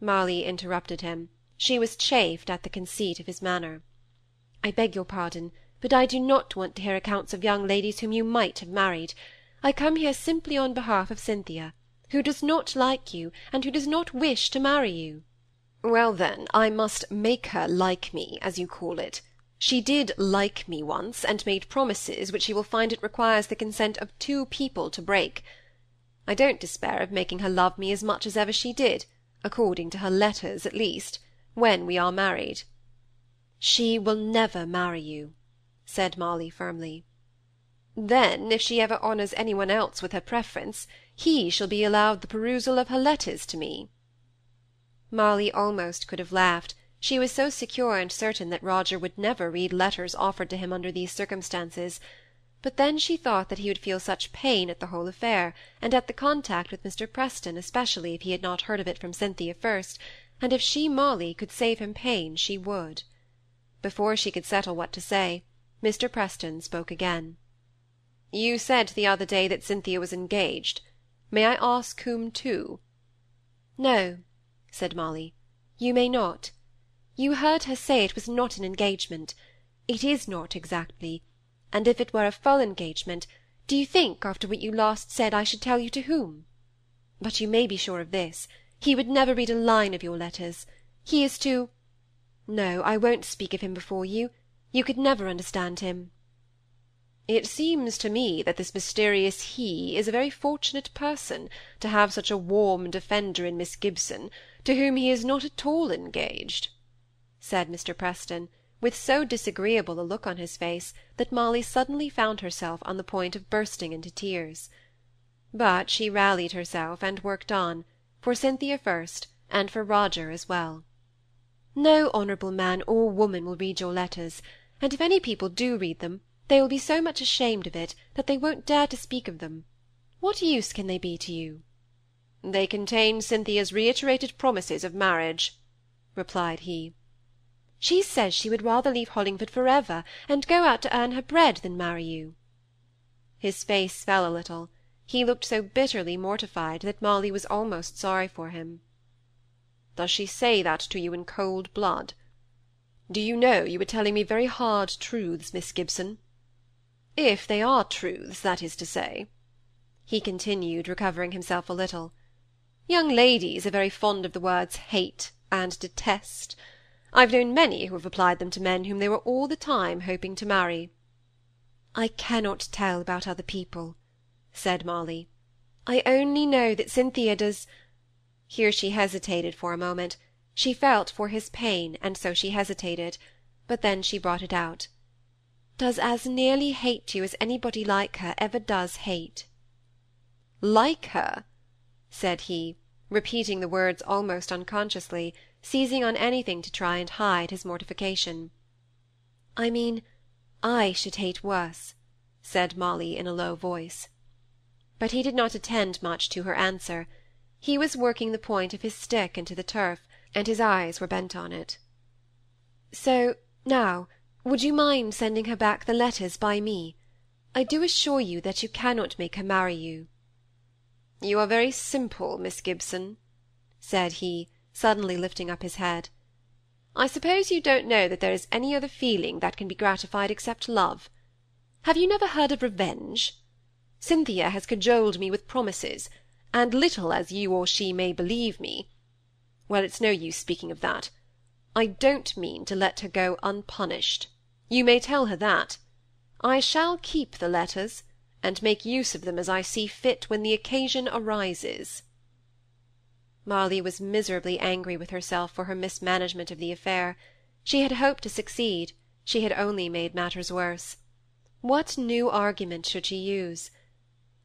Molly interrupted him. She was chafed at the conceit of his manner. "I beg your pardon, but I do not want to hear accounts of young ladies whom you might have married. I come here simply on behalf of Cynthia, who does not like you, and who does not wish to marry you." "Well, then, I must make her like me, as you call it. She did like me once, and made promises which she will find it requires the consent of two people to break. I don't despair of making her love me as much as ever she did, according to her letters, at least, when we are married." "She will never marry you," said Molly, firmly. "Then, if she ever honors any one else with her preference, he shall be allowed the perusal of her letters to me." Molly almost could have laughed she was so secure and certain that Roger would never read letters offered to him under these circumstances; but then she thought that he would feel such pain at the whole affair, and at the contact with Mr. Preston especially if he had not heard of it from Cynthia first, and if she, Molly, could save him pain, she would. Before she could settle what to say, Mr. Preston spoke again. "You said the other day that Cynthia was engaged. May I ask whom to?" "No," said Molly, "you may not. You heard her say it was not an engagement. It is not exactly; and if it were a full engagement, do you think, after what you last said, I should tell you to whom? But you may be sure of this, he would never read a line of your letters. He is too no, I won't speak of him before you. You could never understand him." It seems to me that this mysterious he is a very fortunate person, to have such a warm defender in Miss Gibson, to whom he is not at all engaged said Mr. Preston, with so disagreeable a look on his face that Molly suddenly found herself on the point of bursting into tears. But she rallied herself and worked on, for Cynthia first, and for Roger as well. No honourable man or woman will read your letters, and if any people do read them, they will be so much ashamed of it that they won't dare to speak of them. What use can they be to you? They contain Cynthia's reiterated promises of marriage, replied he. She says she would rather leave Hollingford for ever, and go out to earn her bread, than marry you. His face fell a little; he looked so bitterly mortified that Molly was almost sorry for him. Does she say that to you in cold blood? Do you know you are telling me very hard truths, Miss Gibson? If they are truths, that is to say," he continued, recovering himself a little. "Young ladies are very fond of the words hate and detest. I've known many who have applied them to men whom they were all the time hoping to marry." "I cannot tell about other people," said Molly. "I only know that Cynthia does Here she hesitated for a moment; she felt for his pain, and so she hesitated, but then she brought it out. "Does as nearly hate you as anybody like her ever does hate." "Like her?" said he, repeating the words almost unconsciously seizing on anything to try and hide his mortification. "I mean, I should hate worse," said Molly in a low voice. But he did not attend much to her answer. He was working the point of his stick into the turf, and his eyes were bent on it. "So, now, would you mind sending her back the letters by me? I do assure you that you cannot make her marry you." "You are very simple, Miss Gibson," said he, suddenly lifting up his head. I suppose you don't know that there is any other feeling that can be gratified except love. Have you never heard of revenge? Cynthia has cajoled me with promises, and little as you or she may believe me well, it's no use speaking of that. I don't mean to let her go unpunished. You may tell her that. I shall keep the letters, and make use of them as I see fit when the occasion arises. Molly was miserably angry with herself for her mismanagement of the affair. She had hoped to succeed; she had only made matters worse. What new argument should she use?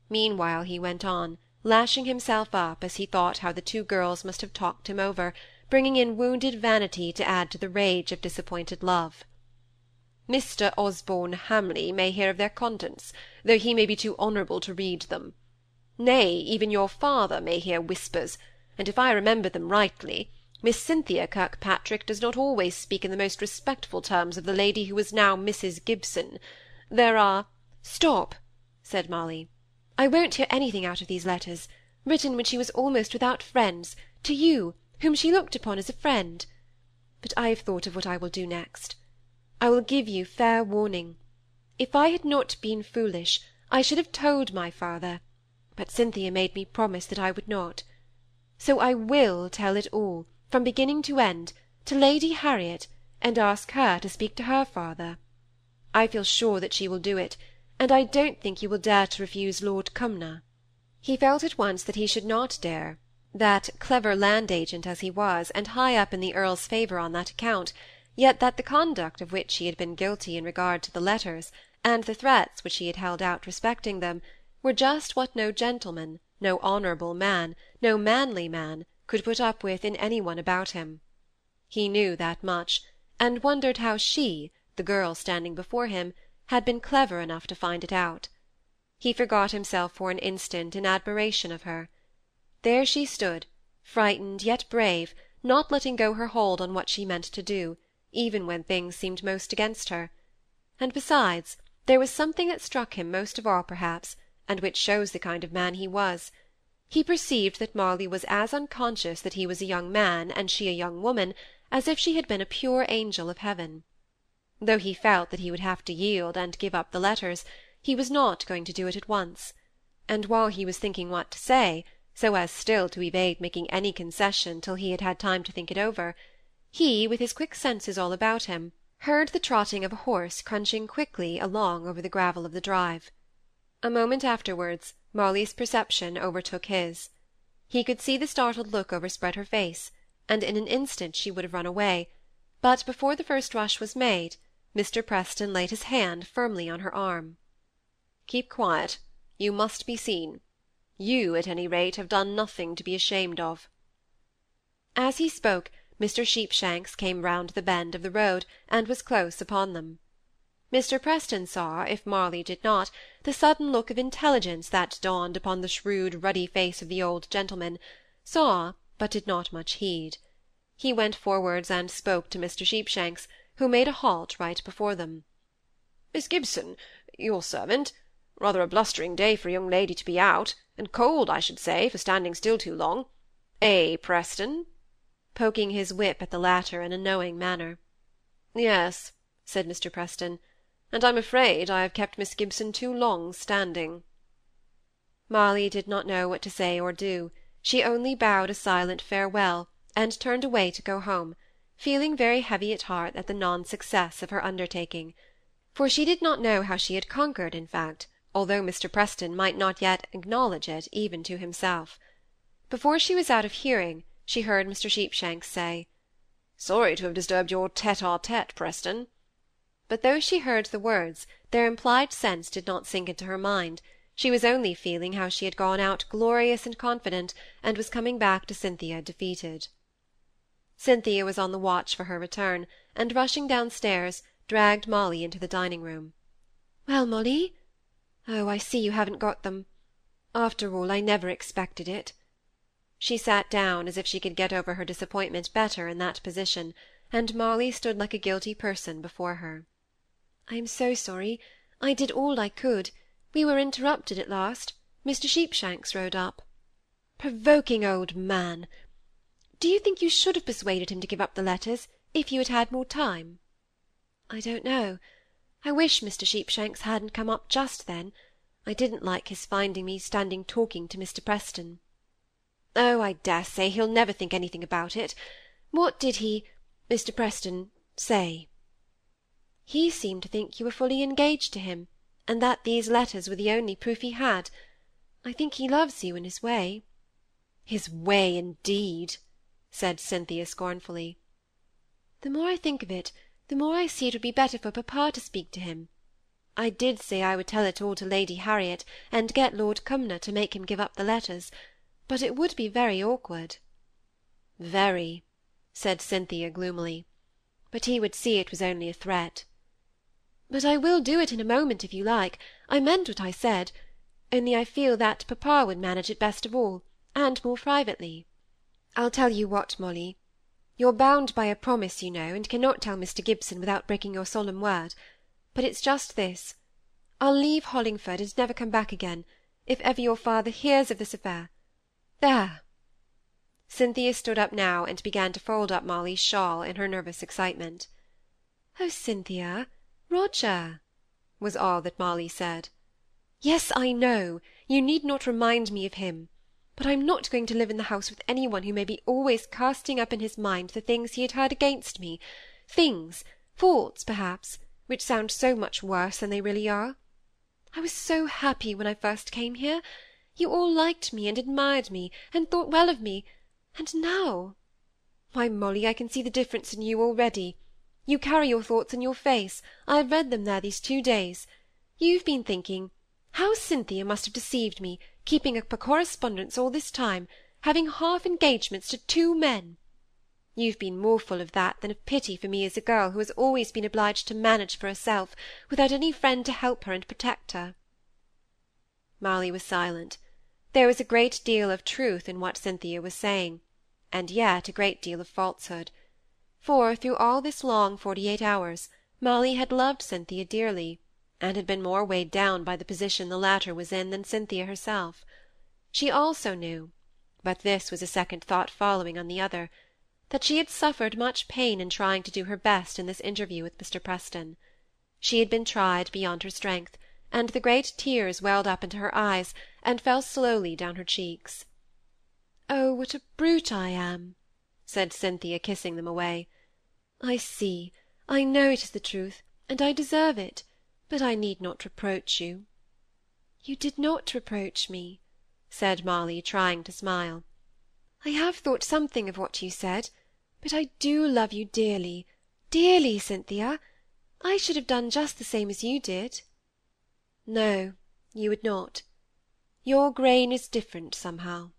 Meanwhile he went on, lashing himself up as he thought how the two girls must have talked him over, bringing in wounded vanity to add to the rage of disappointed love. Mr. Osborne Hamley may hear of their contents, though he may be too honourable to read them. Nay, even your father may hear whispers, and if I remember them rightly, Miss Cynthia Kirkpatrick does not always speak in the most respectful terms of the lady who is now Mrs. Gibson. There are Stop, said Molly. I won't hear anything out of these letters, written when she was almost without friends, to you, whom she looked upon as a friend. But I have thought of what I will do next. I will give you fair warning. If I had not been foolish, I should have told my father, but Cynthia made me promise that I would not. So I will tell it all, from beginning to end, to Lady Harriet, and ask her to speak to her father. I feel sure that she will do it, and I don't think you will dare to refuse Lord Cumnor. He felt at once that he should not dare, that, clever land agent as he was, and high up in the Earl's favour on that account, yet that the conduct of which he had been guilty in regard to the letters, and the threats which he had held out respecting them, were just what no gentleman, no honourable man, no manly man, could put up with in any one about him. He knew that much, and wondered how she, the girl standing before him, had been clever enough to find it out. He forgot himself for an instant in admiration of her. There she stood, frightened yet brave, not letting go her hold on what she meant to do, even when things seemed most against her. And besides, there was something that struck him most of all perhaps, and which shows the kind of man he was. He perceived that Molly was as unconscious that he was a young man and she a young woman as if she had been a pure angel of heaven. Though he felt that he would have to yield and give up the letters, he was not going to do it at once; and while he was thinking what to say, so as still to evade making any concession till he had had time to think it over, he, with his quick senses all about him, heard the trotting of a horse crunching quickly along over the gravel of the drive. A moment afterwards, Molly's perception overtook his. He could see the startled look overspread her face, and in an instant she would have run away, but before the first rush was made, Mr. Preston laid his hand firmly on her arm. Keep quiet. You must be seen. You, at any rate, have done nothing to be ashamed of. As he spoke, Mr. Sheepshanks came round the bend of the road, and was close upon them. Mr. Preston saw, if Molly did not, the sudden look of intelligence that dawned upon the shrewd, ruddy face of the old gentleman, saw, but did not much heed. He went forwards and spoke to Mr. Sheepshanks, who made a halt right before them. Miss Gibson, your servant. Rather a blustering day for a young lady to be out, and cold, I should say, for standing still too long. Eh, Preston?" poking his whip at the latter in a knowing manner. "Yes," said Mr. Preston, "and I'm afraid I have kept Miss Gibson too long standing." Molly did not know what to say or do; she only bowed a silent farewell, and turned away to go home, feeling very heavy at heart at the non-success of her undertaking; for she did not know how she had conquered, in fact although Mr. Preston might not yet acknowledge it even to himself. Before she was out of hearing, she heard Mr. Sheepshanks say, "Sorry to have disturbed your tête-à-tête, Preston." But though she heard the words, their implied sense did not sink into her mind; she was only feeling how she had gone out glorious and confident, and was coming back to Cynthia defeated. Cynthia was on the watch for her return, and rushing downstairs, dragged Molly into the dining-room. "Well, Molly? Oh, I see you haven't got them. After all, I never expected it." She sat down, as if she could get over her disappointment better in that position, and Molly stood like a guilty person before her. "I am so sorry. I did all I could. We were interrupted at last. Mr. Sheepshanks rode up." "Provoking old man! Do you think you should have persuaded him to give up the letters, if you had had more time?" "I don't know. I wish Mr. Sheepshanks hadn't come up just then. I didn't like his finding me standing talking to Mr. Preston." "Oh, I dare say he'll never think anything about it. What did he, Mr. Preston, say?" "He seemed to think you were fully engaged to him, and that these letters were the only proof he had. I think he loves you in his way." "His way, indeed!" said Cynthia scornfully. "The more I think of it, the more I see it would be better for papa to speak to him. I did say I would tell it all to Lady Harriet, and get Lord Cumnor to make him give up the letters, but it would be very awkward." "Very," said Cynthia gloomily. "But he would see it was only a threat." "But I will do it in a moment, if you like. I meant what I said, only I feel that papa would manage it best of all, and more privately. I'll tell you what, Molly. You're bound by a promise, you know, and cannot tell Mr. Gibson without breaking your solemn word. But it's just this. I'll leave Hollingford, and never come back again, if ever your father hears of this affair. There!" Cynthia stood up now, and began to fold up Molly's shawl in her nervous excitement. "Oh, Cynthia! Roger!" was all that Molly said. "Yes, I know. You need not remind me of him. But I'm not going to live in the house with any one who may be always casting up in his mind the things he had heard against me things, faults, perhaps, which sound so much worse than they really are. I was so happy when I first came here. You all liked me, and admired me, and thought well of me, and now why, Molly, I can see the difference in you already. You carry your thoughts in your face. I have read them there these two days. You've been thinking, how Cynthia must have deceived me, keeping up a correspondence all this time, having half engagements to two men. You've been more full of that than of pity for me as a girl who has always been obliged to manage for herself, without any friend to help her and protect her. Molly was silent. There was a great deal of truth in what Cynthia was saying, and yet a great deal of falsehood; for, through all this long forty-eight hours, Molly had loved Cynthia dearly, and had been more weighed down by the position the latter was in than Cynthia herself. She also knew but this was a second thought following on the other that she had suffered much pain in trying to do her best in this interview with Mr. Preston. She had been tried beyond her strength, and the great tears welled up into her eyes, and fell slowly down her cheeks. "Oh, what a brute I am!" said Cynthia, kissing them away. "I see, I know it is the truth, and I deserve it, but I need not reproach you." "You did not reproach me," said Molly, trying to smile. "I have thought something of what you said, but I do love you dearly, dearly, Cynthia. I should have done just the same as you did. No, you would not. Your grain is different, somehow.